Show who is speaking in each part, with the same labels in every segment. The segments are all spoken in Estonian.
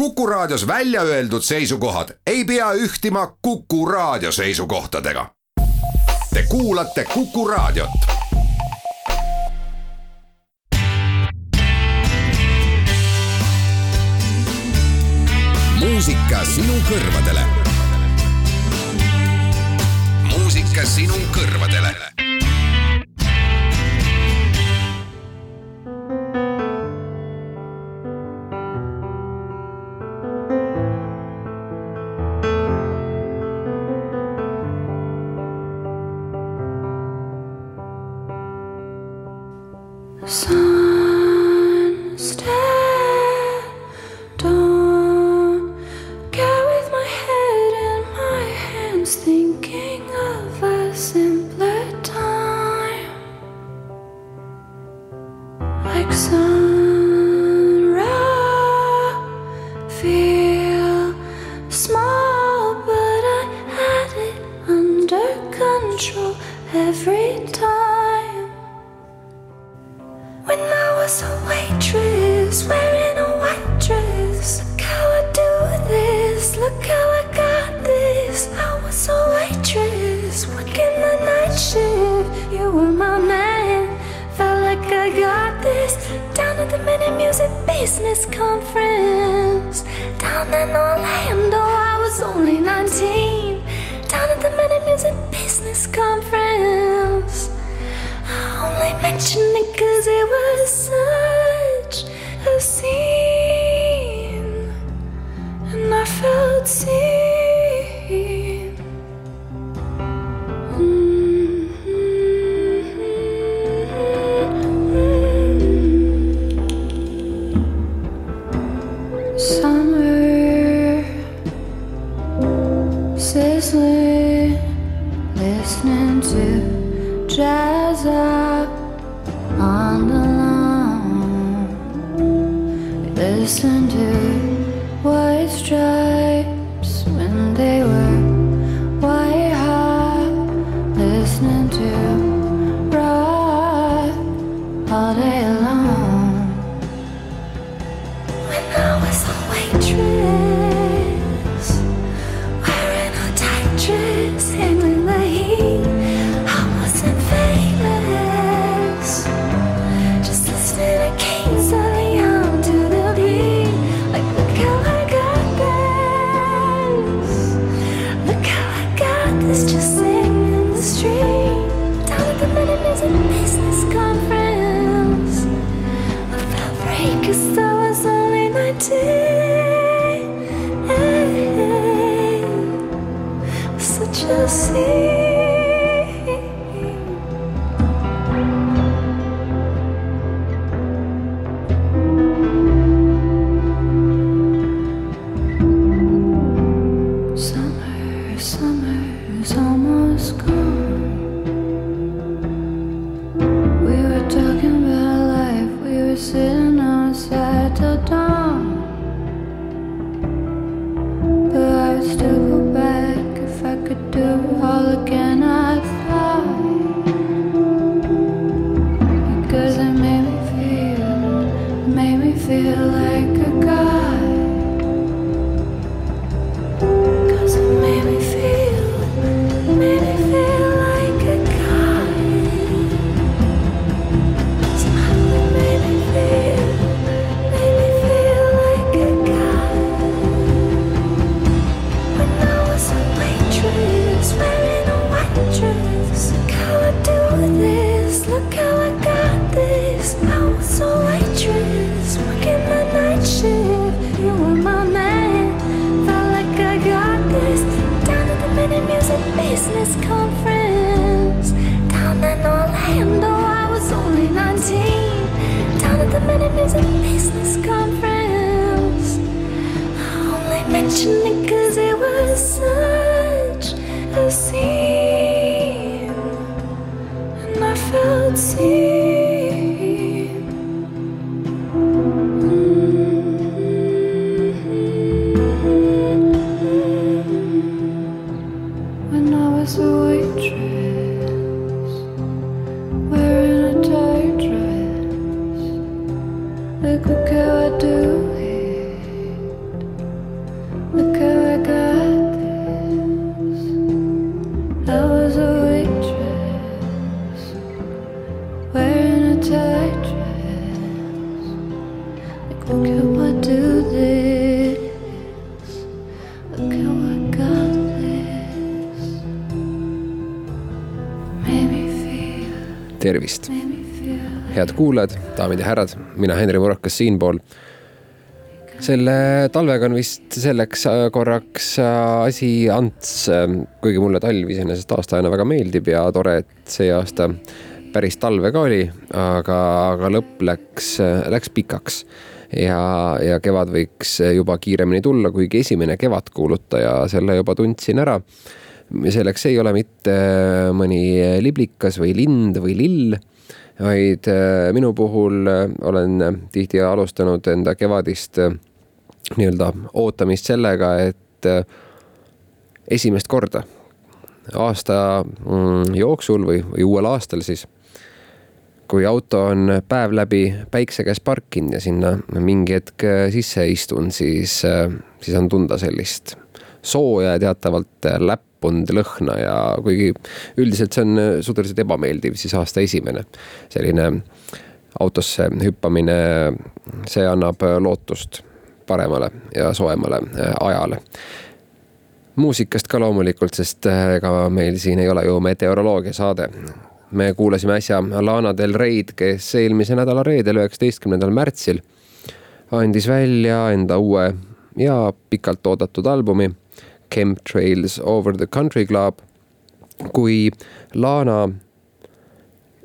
Speaker 1: Kuku Raadios välja öeldud seisukohad ei pea ühtima Kuku Raadio seisukohtadega. Te kuulate Kuku Raadiot. muusika sinu kõrvadele. muusika sinu kõrvadele And all I was only 19. Down at the Meta Music Business Conference, I only mentioned it cause it was. Uh, day. Such a sea.
Speaker 2: Tervist. head kuulajad, daamid ja härrad, mina Henri Murakas siinpool. selle talvega on vist selleks korraks asi ants, kuigi mulle talv iseenesest aastaajana väga meeldib ja tore, et see aasta päris talve ka oli, aga, aga lõpp läks, läks pikaks ja, ja kevad võiks juba kiiremini tulla, kuigi esimene kevadkuulutaja selle juba tundsin ära selleks ei ole mitte mõni liblikas või lind või lill, vaid äh, minu puhul äh, olen tihti alustanud enda kevadist äh, nii-öelda ootamist sellega, et esimest korda aasta mm, jooksul või, või uuel aastal siis, kui auto on päev läbi päikse käes parkinud ja sinna mingi hetk sisse istun, siis, siis on tunda sellist sooja ja teatavalt läpp uppunud lõhna ja kuigi üldiselt see on suhteliselt ebameeldiv, siis aasta esimene selline autosse hüppamine, see annab lootust paremale ja soojemale äh, ajale muusikast ka loomulikult, sest äh, ega meil siin ei ole ju meteoroloogia saade. me kuulasime äsja Lana Del Rey'd, kes eelmise nädala reedel, üheksateistkümnendal märtsil andis välja enda uue ja pikalt oodatud albumi Chemtrails Over the Country Club kui Lana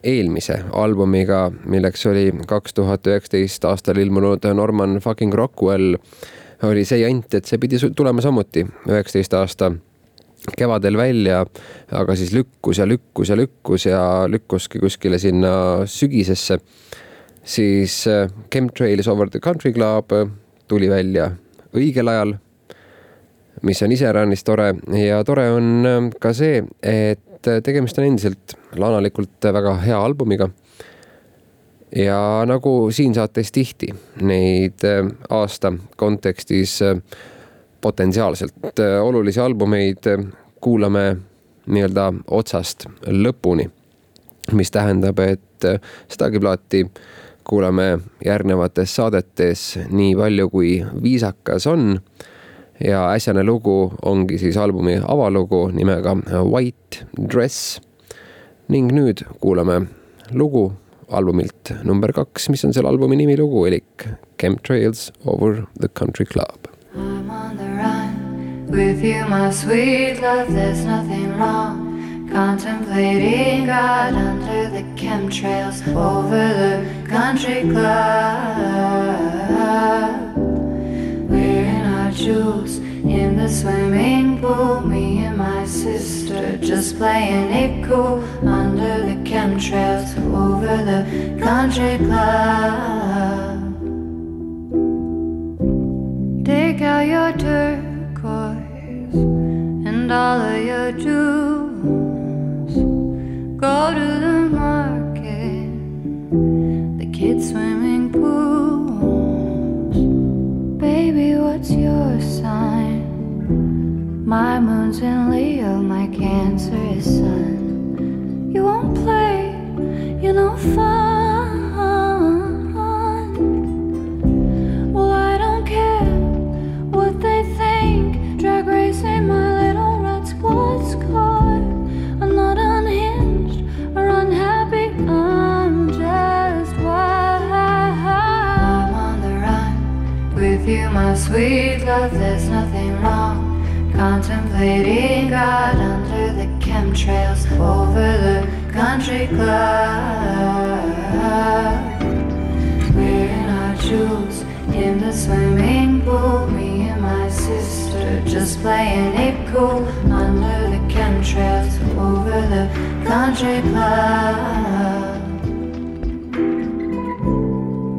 Speaker 2: eelmise albumiga, milleks oli kaks tuhat üheksateist aastal ilmunud Norman fucking Rockwell, oli see jant, et see pidi tulema samuti üheksateist aasta kevadel välja, aga siis lükkus ja lükkus ja lükkus ja lükkuski kuskile sinna sügisesse. siis Chemtrails Over the Country Club tuli välja õigel ajal mis on iseäranis tore ja tore on ähm, ka see, et äh, tegemist on endiselt laanalikult väga hea albumiga. ja nagu siin saates tihti neid äh, aasta kontekstis äh, potentsiaalselt olulisi albumeid kuulame nii-öelda otsast lõpuni. mis tähendab, et sedagi plaati kuulame järgnevates saadetes nii palju, kui viisakas on ja äsjane lugu ongi siis albumi avalugu nimega White Dress. ning nüüd kuulame lugu albumilt number kaks, mis on selle albumi nimilugu elik Chemtrails over the country club. I m on the run with you my sweet love, there's nothing wrong. Contemplating God under the chemtrails over the country club. Jewels in the swimming pool. Me and my sister just playing it cool under the chemtrails over the country club. Take out your turquoise and all of your jewels. Go to the market, the kids swimming What's your sign? My moon's in Leo, my Cancer is Sun. You won't play, you know, fun. Playing it cool under the chemtrails over the country club.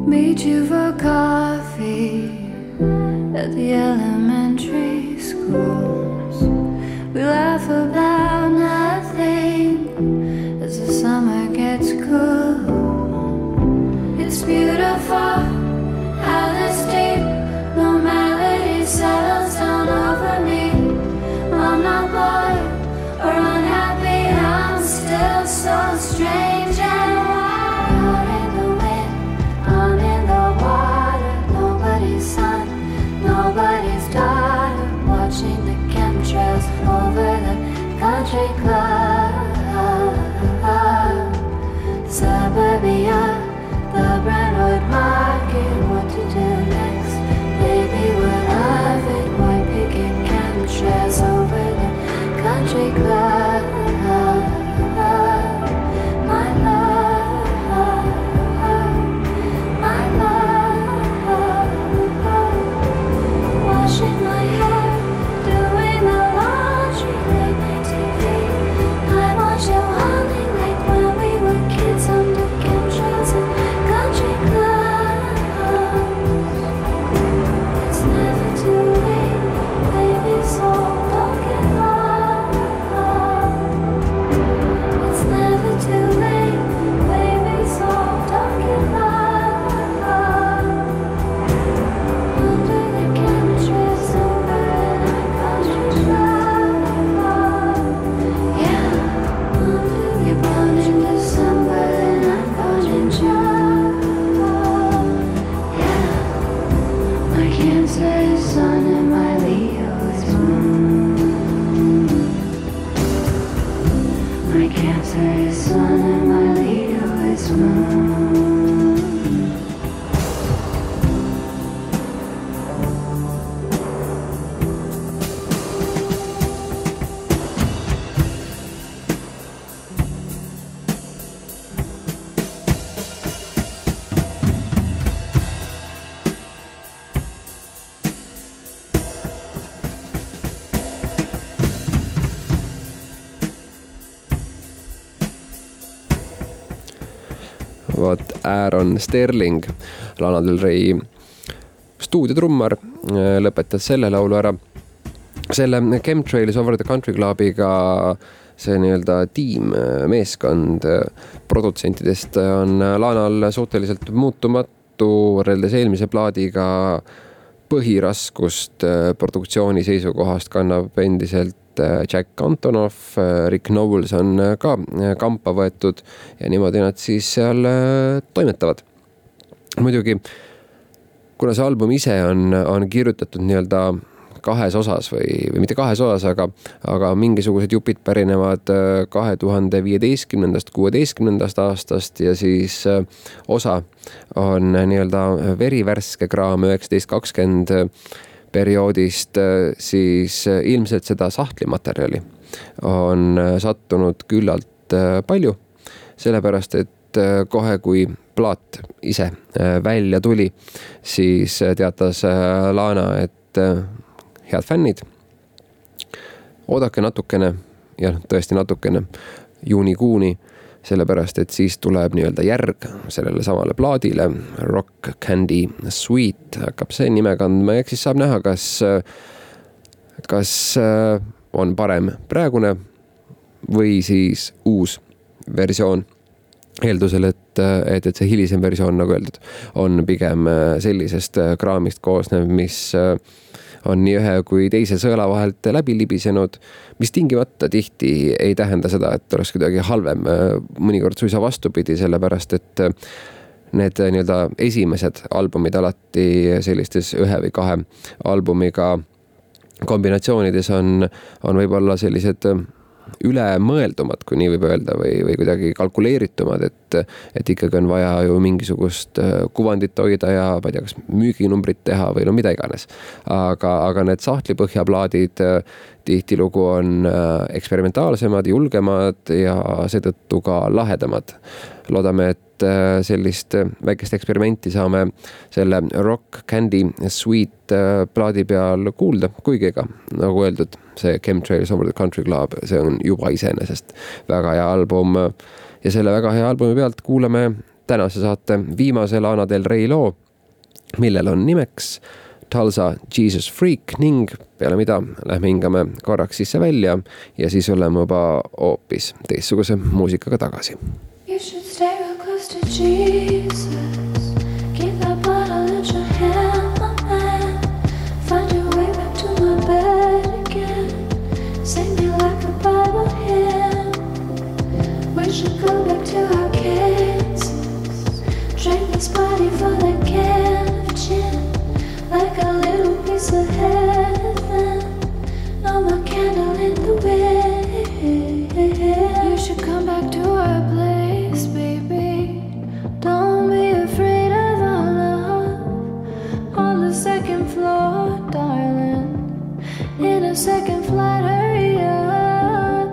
Speaker 2: Meet you for coffee at the elementary vot Aaron Sterling, Lana Del Rey stuudiotrummar, äh, lõpetas selle laulu ära. selle Chemtrails Over the Country Clubiga see nii-öelda tiim, äh, meeskond äh, produtsentidest on Lanal suhteliselt muutumatu võrreldes eelmise plaadiga. põhiraskust produktsiooni seisukohast kannab endiselt et äh, Jack Antonoff, äh, Rick Knowles on äh, ka kampa võetud ja niimoodi nad siis seal toimetavad. muidugi, kuna see album ise on, on kirjutatud nii-öelda kahes osas või, või mitte kahes osas, aga, aga mingisugused jupid pärinevad kahe tuhande viieteistkümnendast, kuueteistkümnendast aastast ja siis osa on nii-öelda verivärske kraam üheksateist, kakskümmend perioodist, äh, siis äh, ilmselt seda sahtlimaterjali on äh, sattunud küllalt palju. sellepärast, et kohe, kui plaat ise välja tuli, siis teatas Lana, et head fännid, oodake natukene ja tõesti natukene juunikuuni sellepärast et siis tuleb nii-öelda järg sellele samale plaadile. Rock Candy Sweet hakkab see nime kandma, ehk siis saab näha, kas, kas äh, on parem praegune või siis uus versioon eeldusel, et, et, et see hilisem versioon, nagu öeldud, on pigem äh, sellisest äh, kraamist koosnev, mis on nii ühe kui teise sõela vahelt läbi libisenud, mis tingimata tihti ei tähenda seda, et oleks kuidagi halvem, mõnikord suisa vastupidi, sellepärast et need nii-öelda esimesed albumid alati sellistes ühe või kahe albumiga kombinatsioonides on, on võib-olla sellised ülemõeldumad, kui nii võib öelda, või, või kuidagi kalkuleeritumad, et, et ikkagi on vaja ju mingisugust äh, kuvandit hoida ja ma ei tea, kas müüginumbrit teha või no mida iganes. aga, aga need sahtlipõhjaplaadid äh, tihtilugu on äh, eksperimentaalsemad, julgemad ja seetõttu ka lahedamad. loodame, et sellist väikest eksperimenti saame selle Rock Candy Sweet plaadi peal kuulda, kuigi ega nagu öeldud see Chemtrails Over the Country Club, see on juba iseenesest väga hea album. ja selle väga hea albumi pealt kuulame tänase saate viimase Lana Del Rey loo, millel on nimeks Tulsa Jesus Freak ning peale mida lähme hingame korraks sisse-välja ja siis oleme juba hoopis teistsuguse muusikaga tagasi. You should stay real close to Jesus. Keep that bottle in your hand, my man. Find your way back to my bed. Again. Sing me like a Bible hymn. We should go back second flight, hurry up.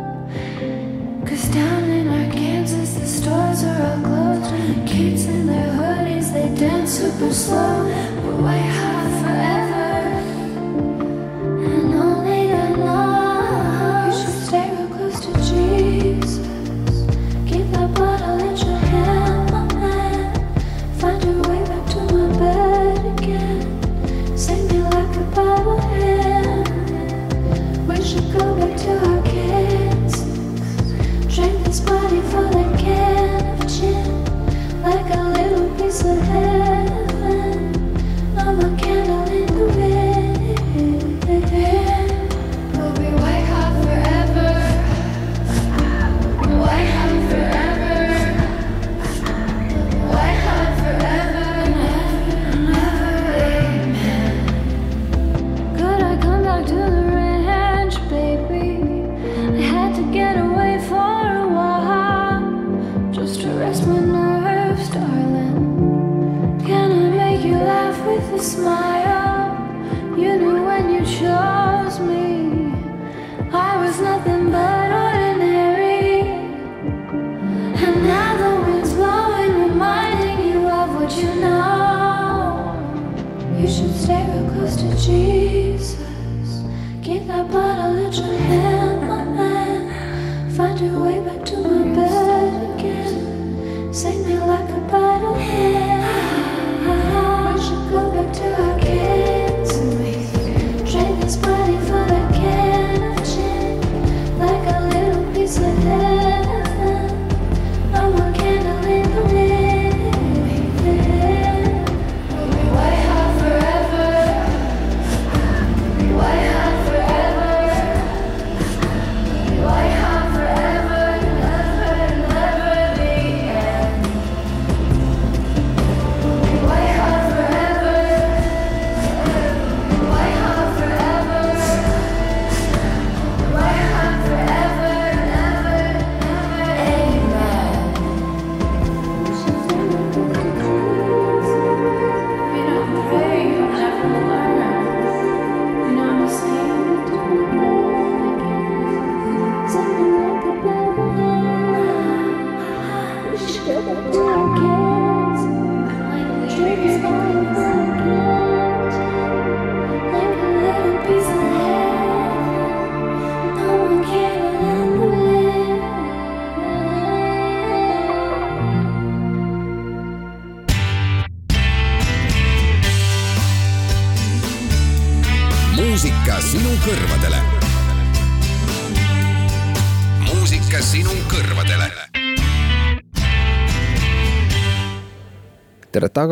Speaker 2: Cause down in Arkansas, the stores are all closed. Kids in their hoodies, they dance super slow.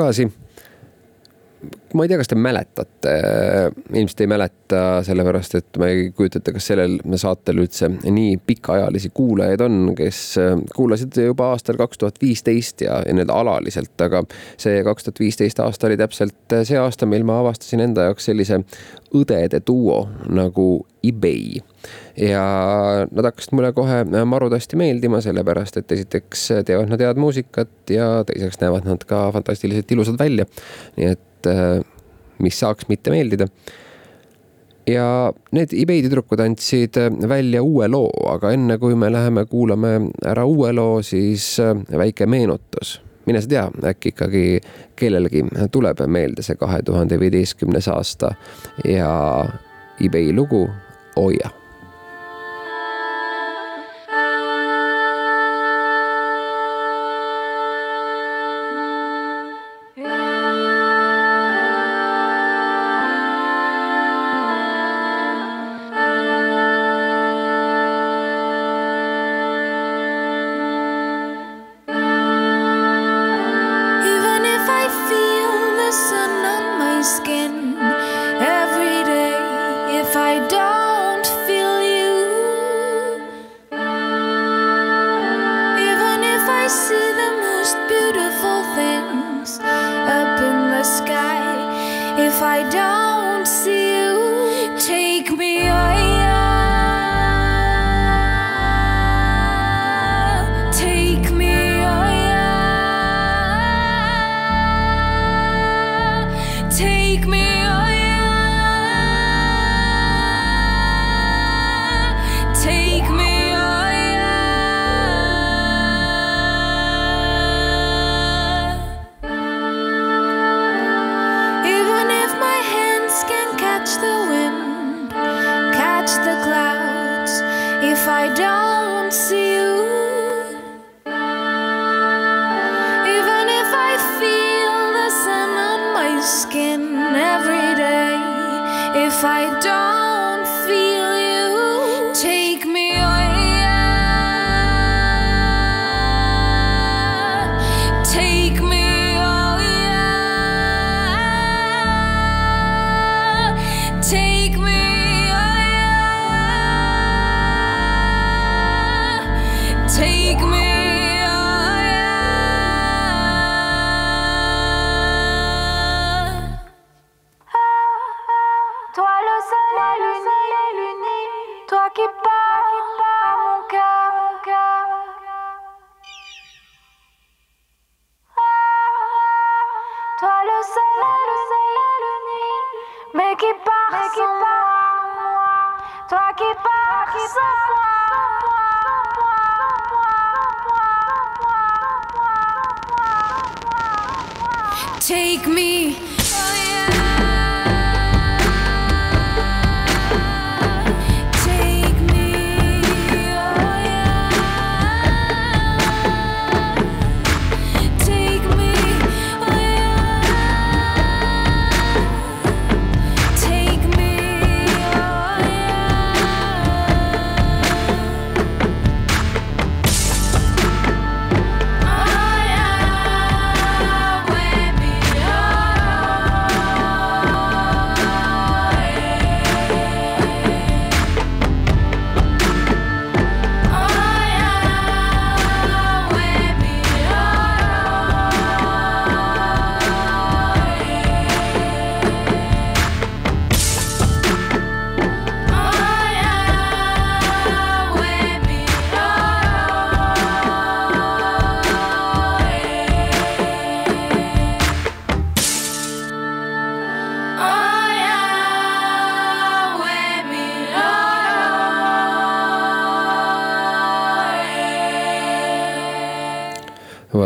Speaker 1: Tagasi. Ma ei tea, kas te mäletate, ilmselt ei mäleta, sellepärast et ma ei kujuta ette, kas sellel saatel üldse nii pikaajalisi kuulajaid on, kes kuulasid juba aastal kaks tuhat viisteist ja, ja nii-öelda alaliselt, aga see kaks tuhat viisteist aasta oli täpselt see aasta, mil ma avastasin enda jaoks sellise õdede duo nagu eBay ja nad hakkasid mulle kohe marutasti meeldima, sellepärast et esiteks teevad nad head muusikat ja teiseks näevad nad ka fantastiliselt ilusad välja. nii et äh, mis saaks mitte meeldida. ja need eBay tüdrukud andsid välja uue loo, aga enne kui me läheme kuulame ära uue loo, siis äh, väike meenutus mine sa tea, äkki ikkagi kellelegi tuleb meelde see kahe tuhande viieteistkümnes aasta ja eBay lugu Oja if I don't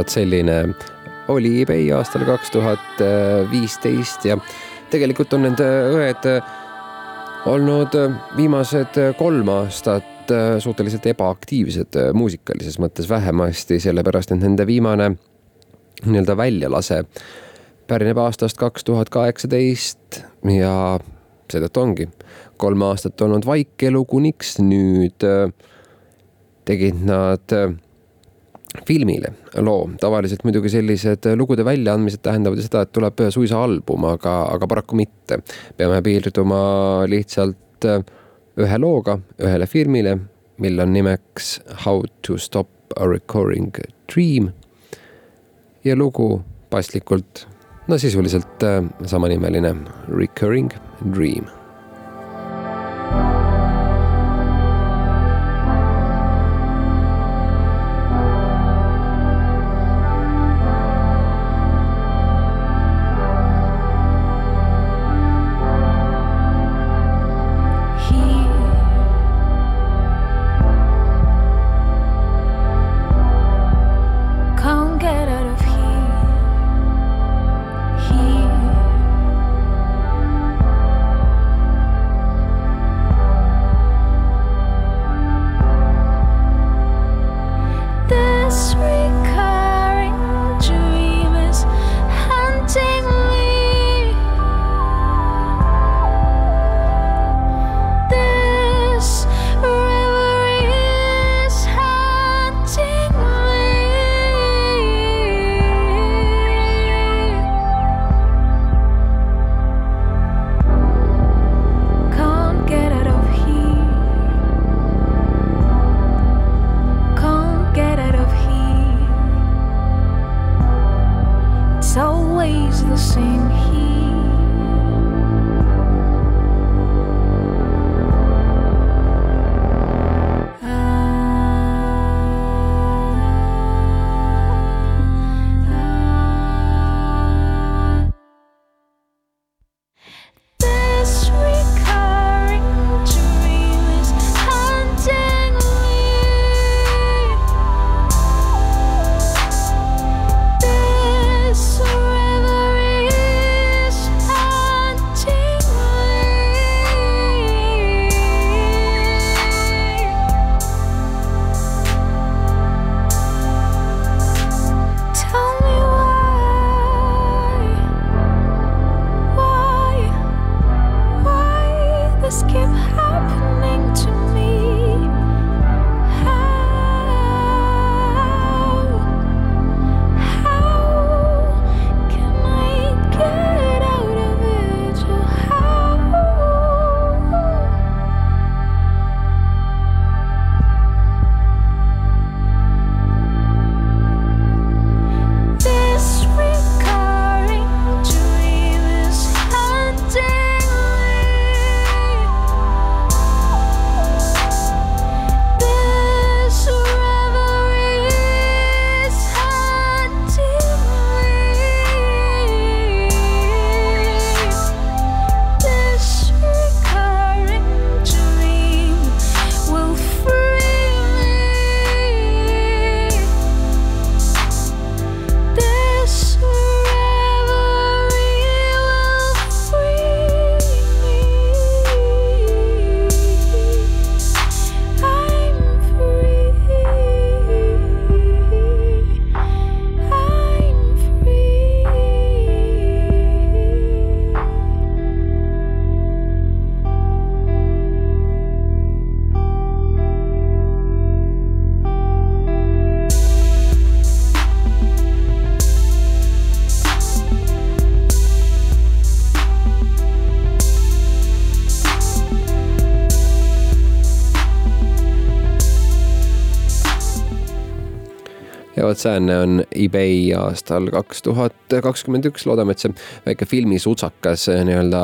Speaker 2: vot selline oli eBay aastal kaks tuhat viisteist ja tegelikult on need õed olnud viimased kolm aastat suhteliselt ebaaktiivsed muusikalises mõttes vähemasti, sellepärast et nende viimane nii-öelda väljalase pärineb aastast kaks tuhat kaheksateist ja seetõttu ongi. kolm aastat olnud vaikelu, kuniks nüüd tegid nad filmile loo. tavaliselt muidugi sellised lugude väljaandmised tähendavad seda, et tuleb suisa album, aga, aga paraku mitte. peame piirduma lihtsalt ühe looga ühele filmile, mille on nimeks How to stop a recurring dream. ja lugu paslikult, no sisuliselt samanimeline Recurring Dream otseäänne on eBay aastal kaks tuhat kakskümmend üks, loodame, et see väike filmisutsakas äh, nii-öelda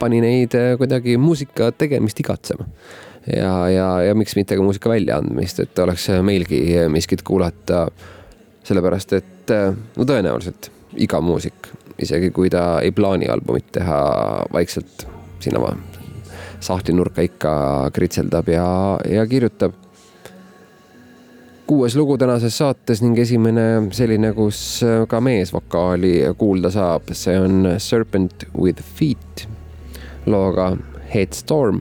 Speaker 2: pani neid äh, kuidagi muusika tegemist igatsema. ja, ja, ja miks mitte ka muusika väljaandmist, et oleks meilgi miskit kuulata. sellepärast, et no tõenäoliselt iga muusik, isegi kui ta ei plaani albumit teha, vaikselt sinna sahtlinurka ikka kritseldab ja, ja kirjutab kuues lugu tänases saates ning esimene selline, kus ka meesvokaali kuulda saab, see on Serpent with Feet looga Headstorm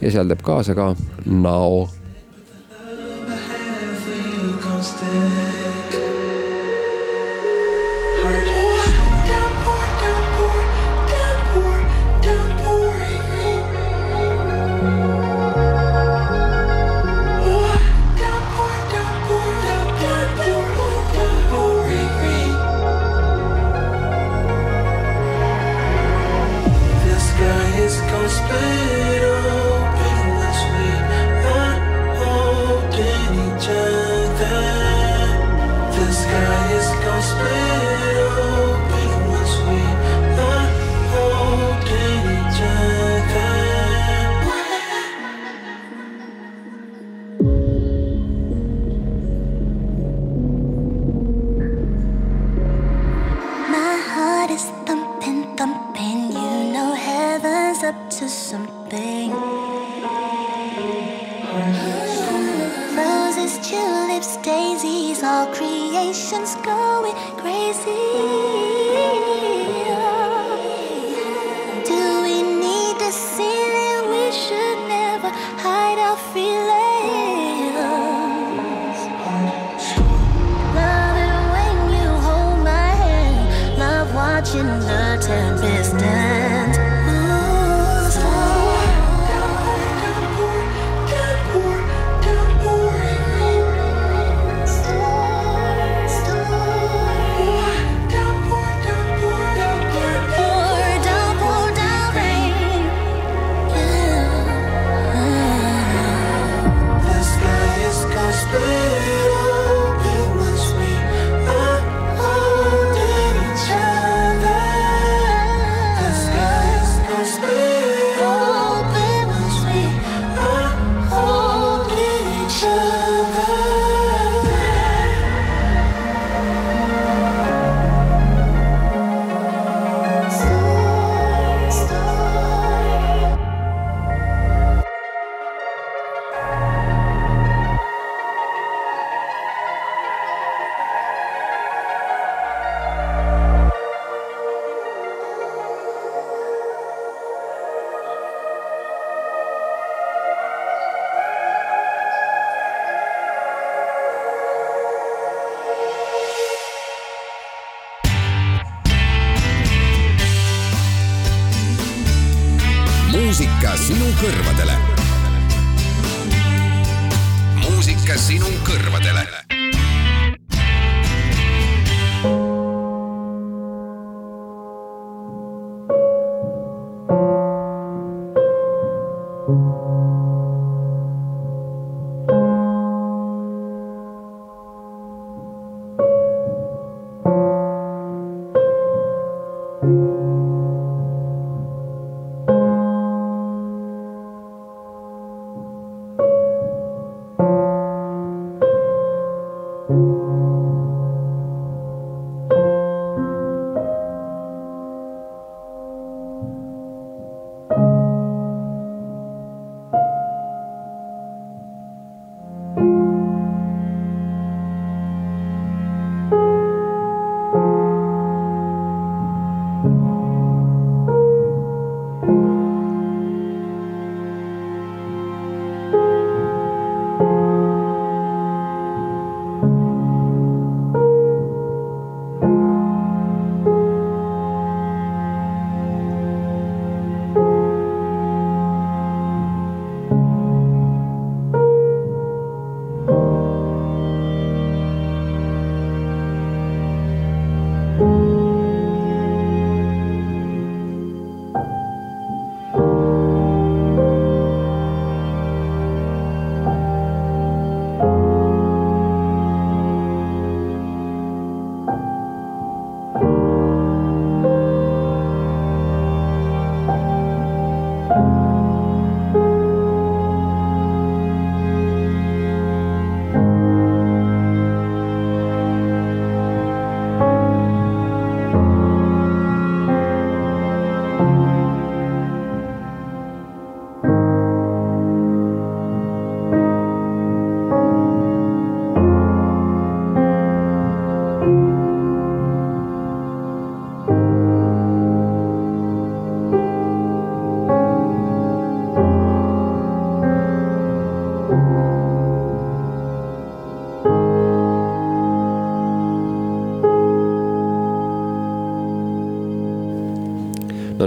Speaker 2: ja seal teeb kaasa ka Nao.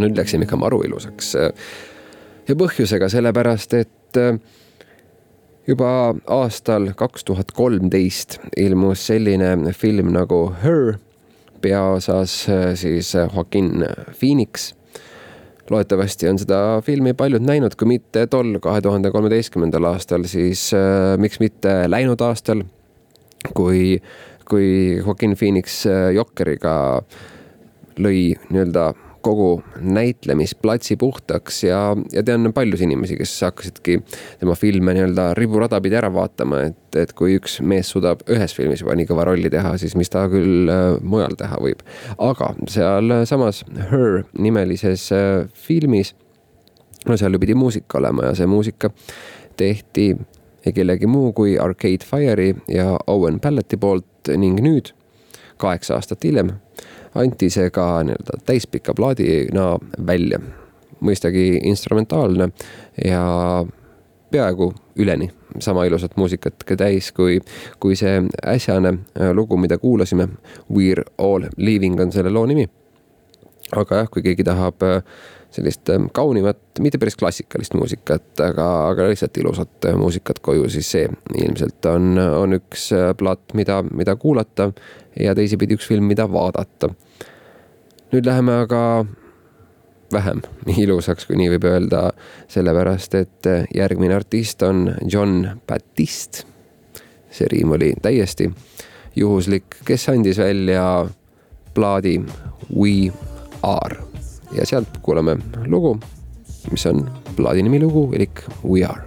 Speaker 2: Nüüd läksime ikka maru ilusaks. ja põhjusega, sellepärast et äh, juba aastal kaks tuhat kolmteist ilmus selline film nagu Her, peaosas äh, siis Joaquin Phoenix loodetavasti on seda filmi paljud näinud, kui mitte tol kahe tuhande kolmeteistkümnendal aastal, siis äh, miks mitte läinud aastal, kui, kui Joaquin Phoenix äh, Jokkeriga lõi nii-öelda kogu näitlemisplatsi puhtaks ja, ja tean paljusid inimesi, kes hakkasidki tema filme nii-öelda riburada pidi ära vaatama, et, et kui üks mees suudab ühes filmis juba nii kõva rolli teha, siis mis ta küll äh, mujal teha võib. aga sealsamas Her nimelises äh, filmis, no seal ju pidi muusika olema ja see muusika tehti kellegi muu kui Arcade Fire'i ja Owen Palleti poolt ning nüüd, kaheksa aastat hiljem anti see ka nii-öelda täispika plaadina välja. mõistagi instrumentaalne ja peaaegu üleni sama ilusat muusikat ka täis, kui, kui see äsjane lugu, mida kuulasime. We are all leaving on selle loo nimi. Aga jah, kui keegi tahab äh, sellist äh, kaunimat, mitte päris klassikalist muusikat, aga, aga lihtsalt ilusat muusikat koju, siis see ilmselt on, on üks plaat, mida, mida kuulata ja teisipidi üks film, mida vaadata nüüd läheme aga vähem ilusaks, kui nii võib öelda, sellepärast et järgmine artist on John Batiste. see riim oli täiesti juhuslik, kes andis välja plaadi We Are ja sealt kuulame lugu, mis on plaadi nimi lugu elik We Are.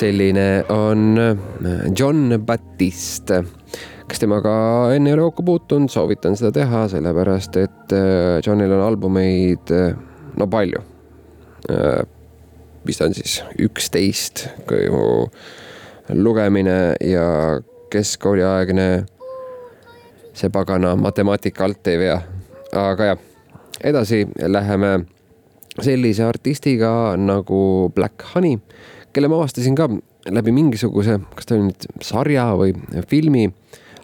Speaker 2: Selline on äh, John Batiste. kes temaga enne ei ole kokku puutunud, soovitan seda teha, sellepärast et äh, Johnil on albumeid äh, no palju. vist on siis üksteist, kui mu lugemine ja keskkooliaegne see pagana matemaatika alt ei vea. aga jah, edasi läheme sellise artistiga nagu Black Honey, kelle ma avastasin ka läbi mingisuguse, kas ta oli nüüd sarja või filmi,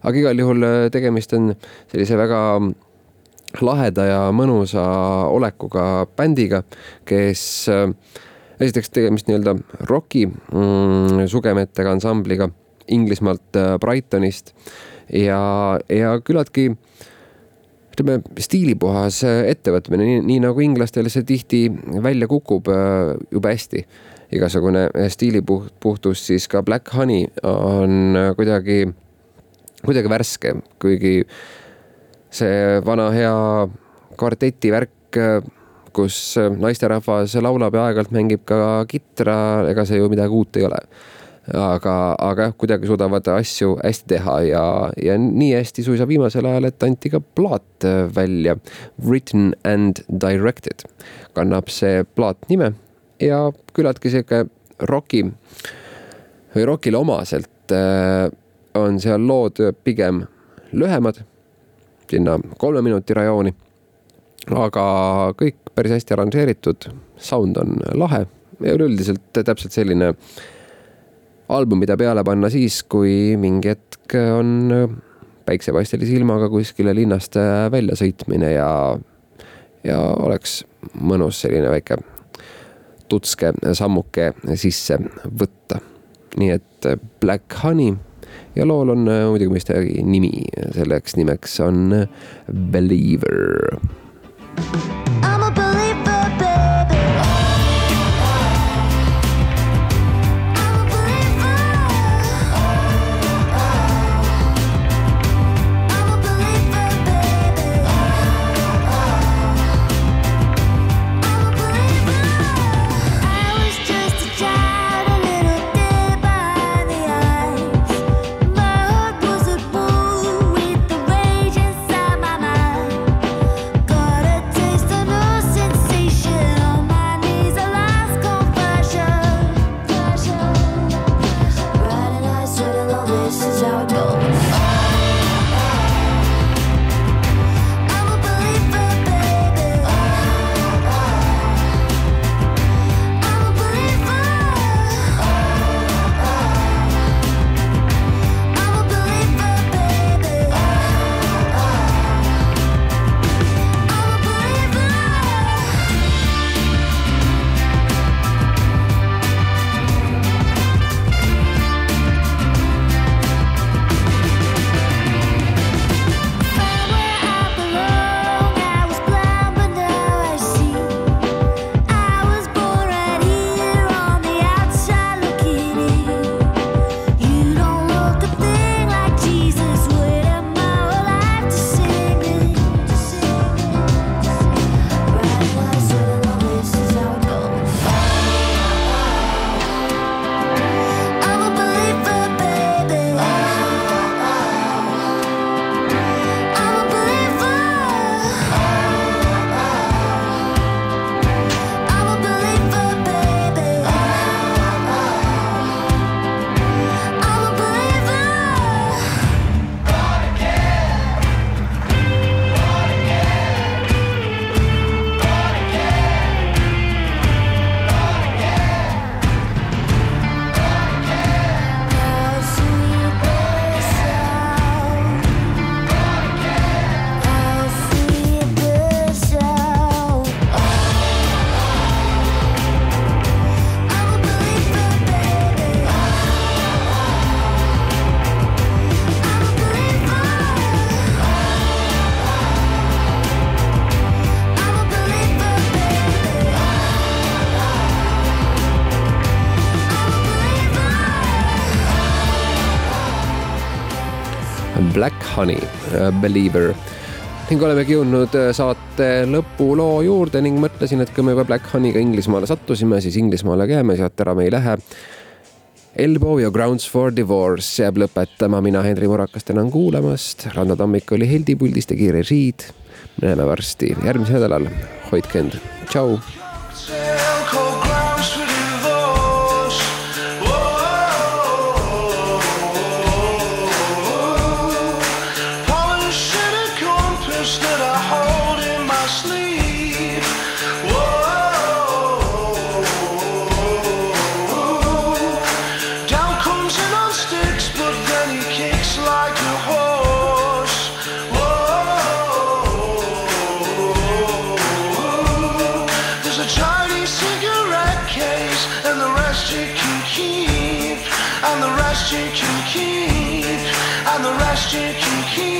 Speaker 2: aga igal juhul äh, tegemist on sellise väga laheda ja mõnusa olekuga bändiga, kes äh, esiteks tegemist nii-öelda roki mm, sugemetega ansambliga Inglismaalt äh, Brightonist ja, ja küllaltki ütleme, stiilipuhas ettevõtmine, nii, nagu inglastel see tihti välja kukub jube hästi. Igasugune äh, stiilipuhtus, siis ka Black Honey on kuidagi, kuidagi värske, kuigi see vana hea kvarteti värk, kus naisterahvas laulab ja aeg-ajalt mängib ka kitra, ega see ju midagi uut ei ole. Aga, aga jah, kuidagi suudavad asju hästi teha ja, ja nii hästi suisa viimasel ajal, et anti ka plaat välja. Written and directed. Kannab see plaat nime ja küllaltki sihuke roki või rokile omaselt äh, on seal lood pigem lühemad, sinna kolme minuti rajooni. aga kõik päris hästi arranžeeritud, sound on lahe ja üleüldiselt täpselt selline album, mida peale panna siis, kui mingi hetk on päiksepaistelise ilmaga kuskile linnast välja sõitmine ja, ja oleks mõnus selline väike tutske sammuke sisse võtta. nii et Black Honey ja lool on muidugi mõistagi nimi, selleks nimeks on Believer. Honey, äh, Believer. ning olemegi jõudnud äh, saate lõpuloo juurde ning mõtlesin, et kui me juba Black Honey'ga Inglismaale sattusime, siis Inglismaale ka jääme, sealt ära me ei lähe.
Speaker 3: Elbow ja Grounds for Divorce jääb lõpetama, mina, Henri Murakas, tänan kuulamast. Ranno Tammik oli heldipuldis, tegi režiid. näeme varsti järgmisel nädalal, hoidke end, tšau.
Speaker 4: You can keep, and the rest you can keep.